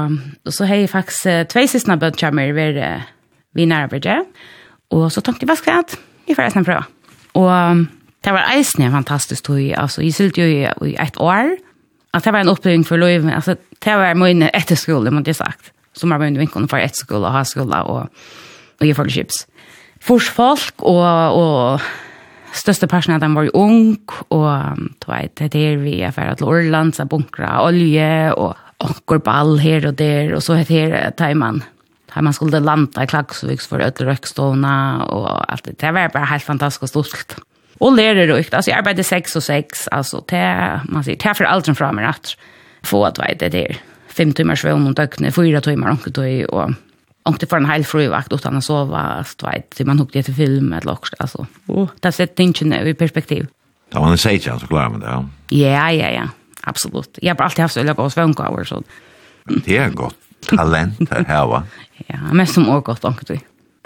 [SPEAKER 3] och så har jag faktiskt två sistna bödkärmer vid, vid Närberge. Och så tänkte jag, vad ska jag jeg får resten prøve. Og det var eisen en fantastisk tog. Altså, jeg sylte jo i, i et år. At det var en oppleving for lov. Altså, det var min efterskola, skole, må det sagt. Som var min vinkene for etter skole og ha skole og, og gjøre fellesskips. Fors folk og, og største parten av dem var jo ung, og du vet, det er vi er ferdig til Orland, så bunkra olje, og onker ball her og der, og så heter det Taiman. Här man skulle landa i Klagsvik för öll rökståna och allt det. Det var bara helt fantastiskt roligt. Och lärde rukt. Alltså jag arbetade sex och sex. Alltså det, man säger, det är för allt fram framme att få att vara det där. Fem timmar svån och dökne, fyra timmar omkring och Och det får en helt frivakt utan att sova, alltså, vet, man hukte till film eller också, alltså. Och det sätter inte i perspektiv.
[SPEAKER 2] Ja, man säger inte så klarer man det, ja.
[SPEAKER 3] Ja, ja, ja, absolut. Jag har alltid haft så öliga gås vönkavar, så.
[SPEAKER 2] Det er godt. *laughs* talent her va.
[SPEAKER 3] ja, mest som også godt anker du.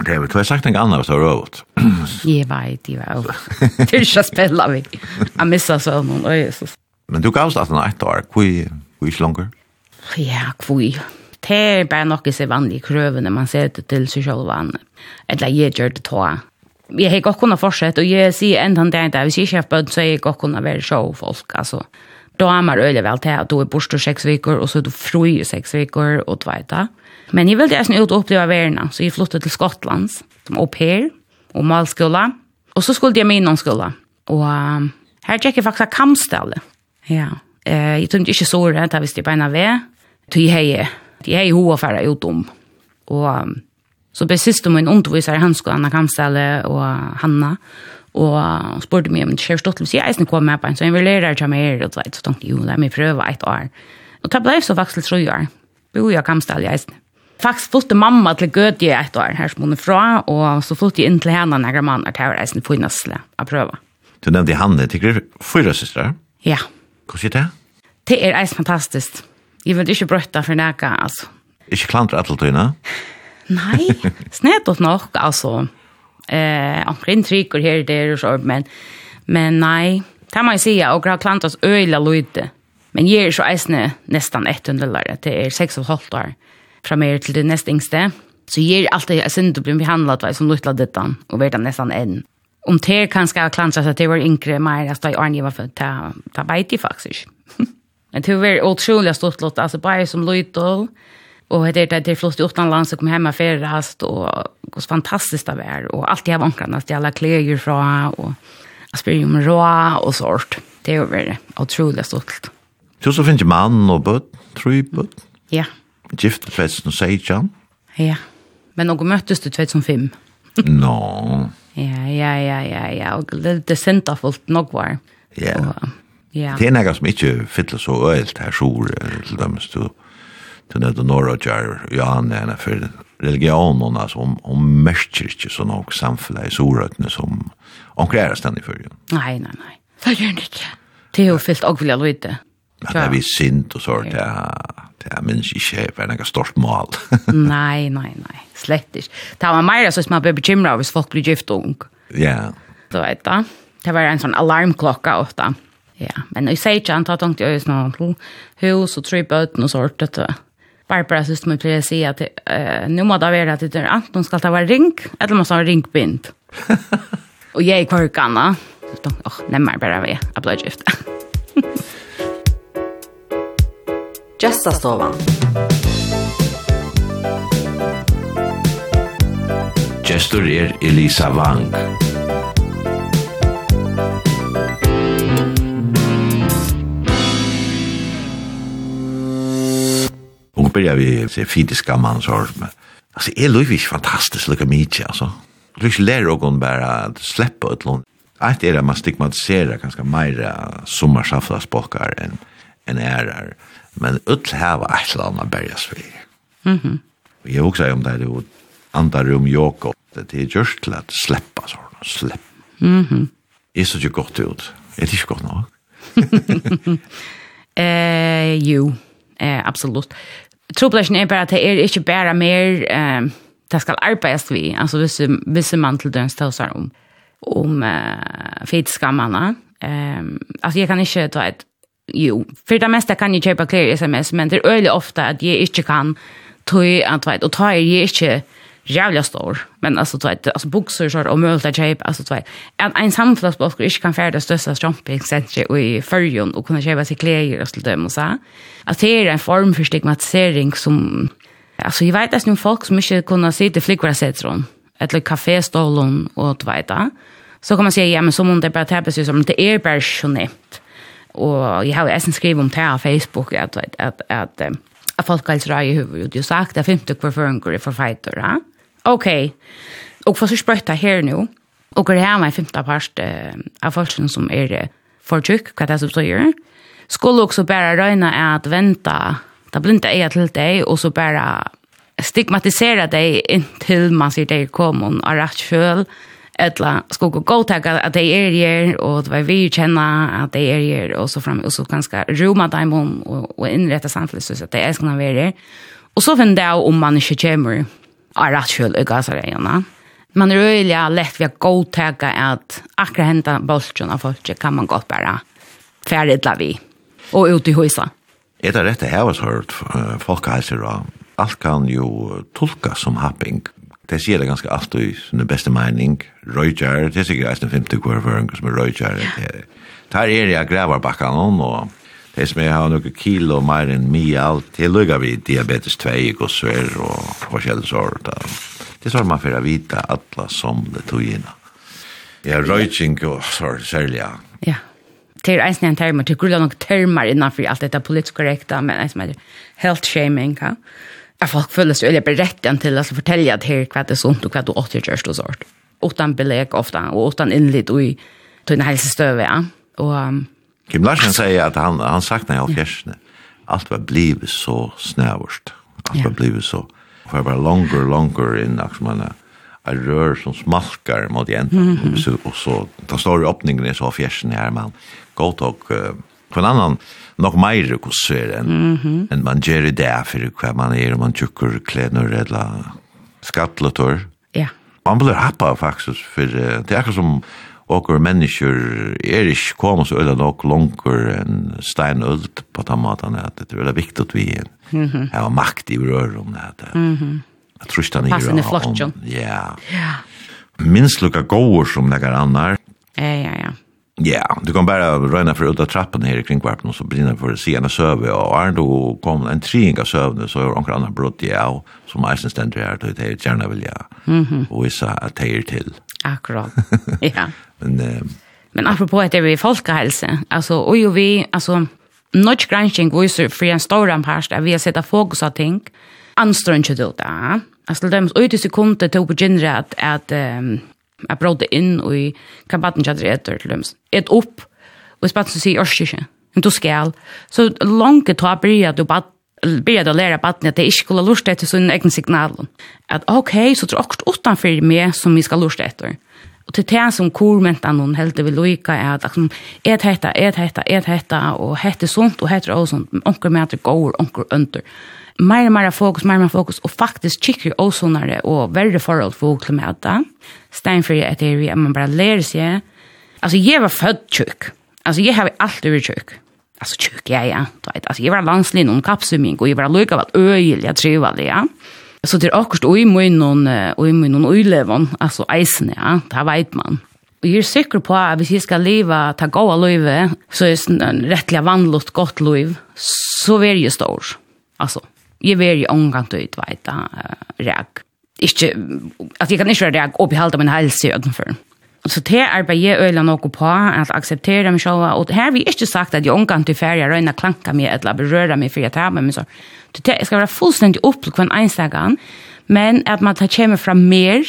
[SPEAKER 2] Det er vel, du har sagt en annan så røvut. *clears throat*
[SPEAKER 3] Jag vet, jeg vet. Det är ikke spela vi. Jag missar så någon og Jesus.
[SPEAKER 2] Men du gavst at han ett år, hvor er ikke langer?
[SPEAKER 3] Ja, hvor Det er bare noe som er vanlig i krøvene, man ser det til seg selv Eller jeg gjør det til Jeg har godt kunnet fortsette, og jeg sier enda det dag, hvis jeg ikke har bøtt, så har jeg godt kunnet være showfolk. altså. Mm damer øyelig vel til at du er borst og seks viker, og så er du fri i seks viker, og du vet det. Men jeg ville jeg ut og oppleve verden, så jeg flyttet til Skottland, som au pair, og malskola, og så skulle jeg med innom skola. Og um, her gikk jeg faktisk kamstallet. Ja, eh, jeg tømte ikke så rett, jeg visste jeg beina ved, til jeg heier, til jeg heier hova færre ut om. Og um, så ble siste min undervisere, i hanskolen anna kampstelle og Hanna, og og spurte meg om det skjer stått, hvis jeg eisen kom med på en, så jeg vil lære til meg, og så tenkte jeg, jo, la meg prøve et år. Og det ble så faktisk til tre år. Bo jeg kamstall i eisen. Faktisk flytte mamma til Gødi et år, her som hun er fra, og så flytte jeg inn til henne når jeg mann er til eisen på nøsle å prøve.
[SPEAKER 2] Du nevnte Hanne, tykker du fyra søstre?
[SPEAKER 3] Ja.
[SPEAKER 2] Hvordan er det?
[SPEAKER 3] Det er eisen fantastisk. Jeg vil ikke brøtta for nækka, altså.
[SPEAKER 2] Ikke klantre alle tøyene?
[SPEAKER 3] Nei, *laughs* snedet nok, altså eh omkring intryck och här där och så men men nej kan man säga och har klantas öjla lite men ger er så är nästan 100 dollar det är 6 och halvt år framöver till det näst yngste. Så ger alltid en då blir vi behandlad va som lutla dittan och vart nästan en om det kan ska klantas att det var inkre mer att jag angeva för ta ta bite faktiskt Men det var otroligt stort låt, alltså bara som lydel, Och det är det är flott i land så kom hem med färdrast och hur fantastiskt det var och allt jag vankarna att alla kläder från och aspirium rå och sort. Det är väl otroligt
[SPEAKER 2] stolt. Du så finns man och bud, tre bud.
[SPEAKER 3] Ja.
[SPEAKER 2] Gift fest och sejan.
[SPEAKER 3] Ja. Men nog möttes du 2005.
[SPEAKER 2] No.
[SPEAKER 3] Ja, ja, ja, ja, ja. Och det senta fullt nog var.
[SPEAKER 2] Ja.
[SPEAKER 3] Ja.
[SPEAKER 2] Det är något som inte fyller så ölt här sjur till dem du til det norra kjær Johanne henne for religionen, altså om, om mørker ikke så nok samfunnet i Sorøtene som omklærer stendig for det.
[SPEAKER 3] Nei, nei, nei. Det gjør det ikke. Det er jo fyllt og vilja løyde.
[SPEAKER 2] Ja, det er vi sint og sånt, ja. Det er minst ikke for det er stort mål.
[SPEAKER 3] nei, nei, nei, slett ikke. Det var mer så som man ble bekymret hvis folk blir gift og ung.
[SPEAKER 2] Ja.
[SPEAKER 3] Så vet du, det var en sånn alarmklokka ofte. Ja, men jeg sier ikke, han tar tungt i øyne, hus og tre bøten og sånt, det du. Barbara syster min pleier å si at uh, nå må det være at det er enten skal det være ring, eller må det være ringbind. og jeg er kvarkene. Åh, nemmer bare vi. Jeg ble gift. *laughs*
[SPEAKER 1] Gestastovan.
[SPEAKER 2] Gestor er Elisa Wang. Gestor Elisa Wang. börjar vi se fysiska mansarm. Alltså är Louis fantastiskt lika mycket alltså. Louis lär och hon bara släppa ett lån. Att det är man stigmatiserar ganska mera sommarsaftlaspåkar än en ärar. Men ut här var ett eller annat bergas för.
[SPEAKER 3] Mm
[SPEAKER 2] -hmm. Jag också om det här andra om Jakob. Det är just till att släppa sådana. Släpp.
[SPEAKER 3] Mm -hmm.
[SPEAKER 2] Det är så gott ut. Är det inte gott nog? *laughs*
[SPEAKER 3] eh, jo, eh, absolut. Troblasjen er bare at det er ikke bare mer eh, det skal arbeides vi, altså hvis, hvis man til døgns tøser om, om eh, fritskammene. Eh, altså jeg kan ikke ta et, jo, for det meste kan jeg kjøpe klær i sms, men det er øyelig ofte at jeg ikke kan tog at, og tar jeg ikke jävla stor. Men alltså du vet, alltså boxer så och möjligt att köpa alltså du vet. En en samfällsblock inte kan färdas största shoppingcenter i förjon och kunna köpa sig kläder och så där och så. Att det är en form för stigmatisering som alltså jag vet att nu folk som inte kunna se det flickra sätts runt eller kaféstolen och du vet. Så kan man säga ja men som om det bara täppas ju som det är personligt. Och jag har ju även skrivit om det på Facebook att att att, att, att, att folkhälsra i huvudet. Jag sagt att 50 kvar för en går. Ja? ok, og for så sprøyta her nå, og går hjemme i femte part uh, av folk som er för for tjukk, hva det er som betyr, skulle også bare røyne at venta, da inte jeg til deg, og så bare stigmatisera deg inntil man sier deg komma og rett selv, eller skulle gå gå att at är er her, og det var vi kjenne at de er her, og så frem, og så ganske roma dem om, og, og innrette samfunnet, så att det er skal være her. Og så finner jeg om man ikke kommer, av rätt i gasarena. Man er øyelig lett ved å godtäcka at akkurat hentet bolsjen av folk kan man godt bare färdigla vi og ut i huset.
[SPEAKER 2] Er det rett det här har hört folkhälsor alt kan jo tolkas som happing det sier det ganske alt i sin beste mening. Røyjar, det er sikkert eisen 50 kvar føring som er røyjar. Det er det jeg grevar bakkan om, og Det som jeg har noen kilo mer enn mye alt, det lukker vi diabetes 2 og sver og forskjellig sort. Det er sånn man får vite alle som det togene. Ja, røyking og sår, særlig, ja.
[SPEAKER 3] Ja, det er eisen en termer, det er grunn av noen termer innenfor alt dette politisk korrekta, men eisen heter health shaming, ja. Jeg folk føler seg veldig berettigen til å fortelle at her hva det er sunt og hva du åter gjørst og sånt. Utan belegg ofte, og utan innlitt og i tøyne helsestøve, ja. Og
[SPEAKER 2] Kim Larsen säger att han, han saknar jag fjärsne. Allt var blivit så snävurst. Allt var blivit så. För jag var longer, longer in som man är rör som smalkar mot jenta. Mm -hmm. Och så tar större öppningen i så fjärsne här man gott och uh, på en annan nog mer kusser än mm -hmm. än man ger det där för vad man är om man tycker kläder eller skattlator.
[SPEAKER 3] Ja.
[SPEAKER 2] Man blir happa faktisk, for uh, det är som åker mennesker er ikke kommet så øyne nok langer enn steinølt på den måten at det er veldig viktig at vi har makt i rør om det. Jeg tror ikke den
[SPEAKER 3] er Passende flott,
[SPEAKER 2] jo.
[SPEAKER 3] Ja.
[SPEAKER 2] Minst lukka gåer som det annar.
[SPEAKER 3] Ja, ja, ja.
[SPEAKER 2] Ja, du kan bara röna för av trappen här i kringkvarpen, och så brinner för en sövde och är då kom en tring av sövde så är några andra brott i av som eisen ständer här till det är gärna vilja och vissa att det är till.
[SPEAKER 3] Akkurat, *laughs* ja.
[SPEAKER 2] men, eh,
[SPEAKER 3] men apropå att det är folkhälsa, alltså, och ju vi, alltså, Notch granskning viser för en stor ampast att vi har sett fokus av ting. Anströr inte det där. Alltså det är ut i sekunder till på genre att att um, att bråda in och i kabatten jag drätter till dem. Ett upp och spatsen sig orske. Men då skall. Så långt det tar börja du bara börja då lära barnet att det inte skulle lusta efter sin egen signal. Att okej, så tror jag utanför mig som vi ska lusta efter. Och till det som kormentan noen helt vil lycka är att liksom, ett hetta, ett hetta, ett hetta och hetta sånt och hetta och sånt. at det går, onker under. Mer og mer fokus, mer og mer fokus och faktiskt kikker och sånare och värre förhåll för onkel mäta. Steinfri är det man bara lærer seg. Alltså jag var født tjukk. Alltså jag har alltid vært tjukk alltså tjock ja ja. Då vet alltså jag var landslin om kapsuming och jag var lucka vad öjlig jag tror väl ja. Så det är också i mun och i mun och i levon alltså isen ja, det vet man. Og jeg er sikker på at hvis jeg skal leva, ta gåa løyve, så er det en rettelig vanligt godt løyve, så er jeg stor. Altså, jeg er jo omgant ut, veit da, reag. Ikke, at jeg kan ikke være reag opp i halda min helse i ødenføren så det arbeidet øyla noe på, at akseptere meg selv, og her har vi ikke sagt at jeg omgang til ferie, røyna klanka meg, eller berøra meg, for jeg tar med meg så. Det skal være fullstendig opp til hver enstegan, men at man tar kjemme fra mer,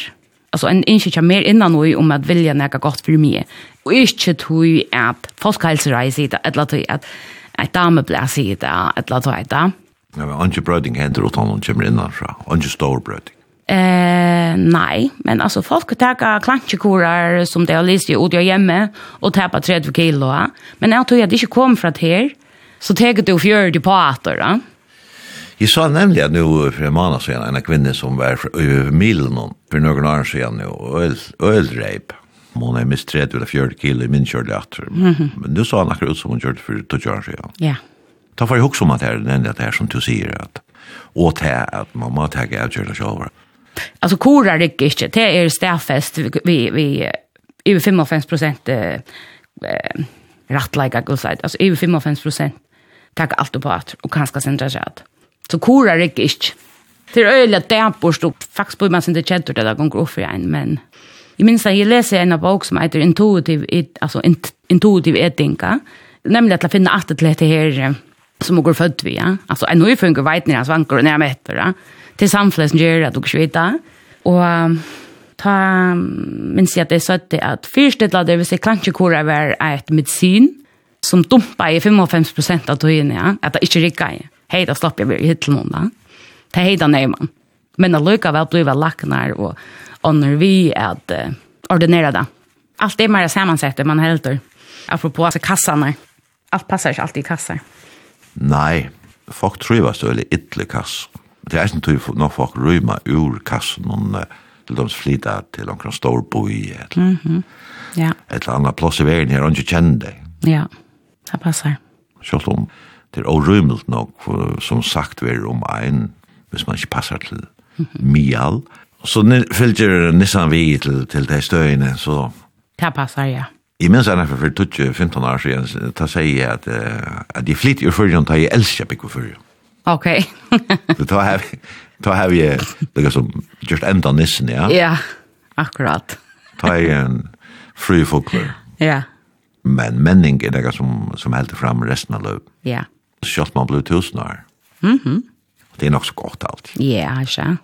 [SPEAKER 3] altså en inskickar mer innan noe om at vilja näka godt for meg. Og ikke tog at folkehelsereis i det eller tog at et dame blir det, eller tog det.
[SPEAKER 2] Ja, men anke bröding händer åt noen kommer innan så. Anke stor bröding.
[SPEAKER 3] Eh, nei, men altså folk tar klantjekorar som det har läst i hjemme og och på 30 kilo. Men jeg tror at det ikke kom fra här. Så tar du 40 på åter. Ja?
[SPEAKER 2] Jeg sa nemlig at nu for en måned siden en kvinne som var over milen for noen år siden nu øl, ølreip. Hun Hon mist 30 eller 40 kilo i min körde åter. Mm -hmm. Men nu sa han akkurat ut som hun kjørte for 20 år siden.
[SPEAKER 3] Ja.
[SPEAKER 2] Da får jeg ihåg om at det er nemlig at det er som du sier at og til at man må ta avgörna själva.
[SPEAKER 3] Alltså korar det inte. Det är stäffest vi vi över 55 eh rätt lika god side. Alltså över 55 tack allt på att och kanske sen där Så korar det inte. Det är öliga dämpor och faktiskt på man sen det chatter där gånger upp för en men Jag minns att jag läser en bok som heter Intuitive, alltså Intuitive Etinga, nämligen att finna att det här som går född vi, ja. Alltså en funkar vet när han svankar och när jag mäter, ja det samfunnet som gjør at du ikke vet det. Og ta, minns jeg at jeg sa at først et det vil si kransjekora var et medisin som dumpa i 55% av tøyene, ja, at det ikke rikker i. Hei, da slapp jeg vel i noen da. Det hei da nøyman. Men det lykka vel bliva laknar og ånder vi at uh, ordinera det. Alt er mer sammansettet man helter. Apropos altså kassarna. Allt passar ikke alltid i kassar.
[SPEAKER 2] Nei, folk tror jeg var så veldig ytterlig kassar Det er ikke tog når folk røyma ur kassen og til de flytta til omkring Storboi eller mm
[SPEAKER 3] ja.
[SPEAKER 2] et eller annet plass i veien her og ikke kjenner deg.
[SPEAKER 3] Ja, det passer.
[SPEAKER 2] Selv om det er orymelt nok, for, som sagt vi er om en, hvis man ikke passer til mial. Så fylgjer Nissan vi til, til de støyene, så...
[SPEAKER 3] Det passer, ja.
[SPEAKER 2] Jeg minns enn for 15 år siden, da sier jeg at, at jeg flytter i fyrjon, da jeg elsker bygg i fyrjon.
[SPEAKER 3] Okej.
[SPEAKER 2] Så då har då har vi det som just ända nissen, ja.
[SPEAKER 3] Ja. Akkurat.
[SPEAKER 2] Ta en fri fåglar.
[SPEAKER 3] Ja.
[SPEAKER 2] Men menning er det som som helt fram resten av løp.
[SPEAKER 3] Ja.
[SPEAKER 2] Så man blir tusenår. Mhm. Mm det er nok så godt alt.
[SPEAKER 3] Ja, ikke.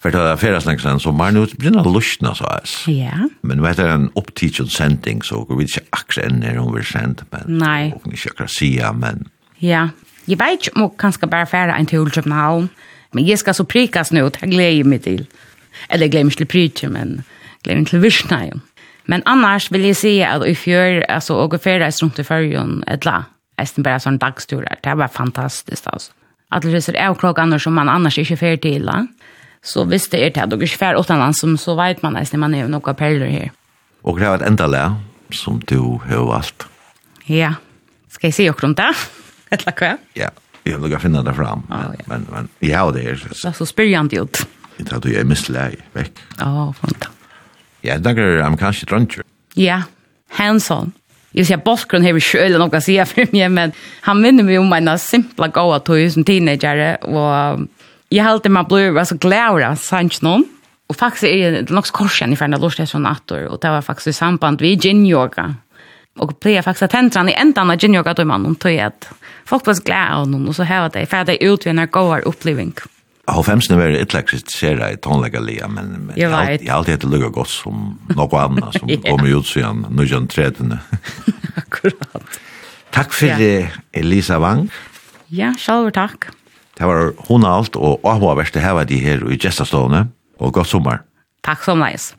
[SPEAKER 2] For det er flera snacks sen så man nu begynner å lustna så här.
[SPEAKER 3] Ja.
[SPEAKER 2] Men vet du, en uppteaching sending så går vi akkurat enn när hun vil sända men.
[SPEAKER 3] Nej.
[SPEAKER 2] Och ikke akkurat se men.
[SPEAKER 3] Ja, Jeg vet ikke om jeg kanskje bare fære en til København, men jeg skal så prikas nå, det gleder jeg meg til. Eller jeg gleder meg til prikje, men gleder meg til virsna jo. Men annars vil jeg si at i fjør, altså, og i fære reis rundt i fyrjon, etla, eisen bare sånn dagsturer, det var fantastisk, altså. At det reiser av klokkene som man annars ikke fære til, da. Så hvis det er til at dere ikke fære utenlands, så vet man nesten man er jo noen perler her.
[SPEAKER 2] Og det var et enda lær som du har valgt.
[SPEAKER 3] Ja, skal jeg si okkur om det? Ja. *laughs* Eller hva?
[SPEAKER 2] Ja. jeg vill gå finne det fram. Men
[SPEAKER 3] oh, ja.
[SPEAKER 2] men, men jeg har det her.
[SPEAKER 3] Det er Så spyrjant ut.
[SPEAKER 2] Det hade jag missläg veck. Ja,
[SPEAKER 3] oh, fanta.
[SPEAKER 2] Ja, där er amerikansk drunker.
[SPEAKER 3] Ja. hands-on. Jeg Hanson. Jag ser Boskron här i noe å si for meg, men han minner meg om mina simpla goa tog som teenager och jag håller mig blir så glad av sanch noen. Og faktisk er det något korsen i förna lort det sån attor och det var faktisk i samband vid gin yoga och pleja faktiskt att tentran i enda av junior gator man och tog at folk var glada av noen, og så här att det färda ut en går oppleving.
[SPEAKER 2] Av femsene var det ett läxigt sera i tonlägga men
[SPEAKER 3] jeg
[SPEAKER 2] har alltid hatt det lukket godt som noe annet som *laughs*
[SPEAKER 3] yeah.
[SPEAKER 2] kommer ut siden nu
[SPEAKER 3] gör
[SPEAKER 2] träden. Akkurat.
[SPEAKER 3] Tack för
[SPEAKER 2] det, Elisa Wang.
[SPEAKER 3] Ja, själv takk.
[SPEAKER 2] Det var hun alt, og avhåverst det här var de her i Gjestastående, og godt sommer.
[SPEAKER 3] Takk som nice.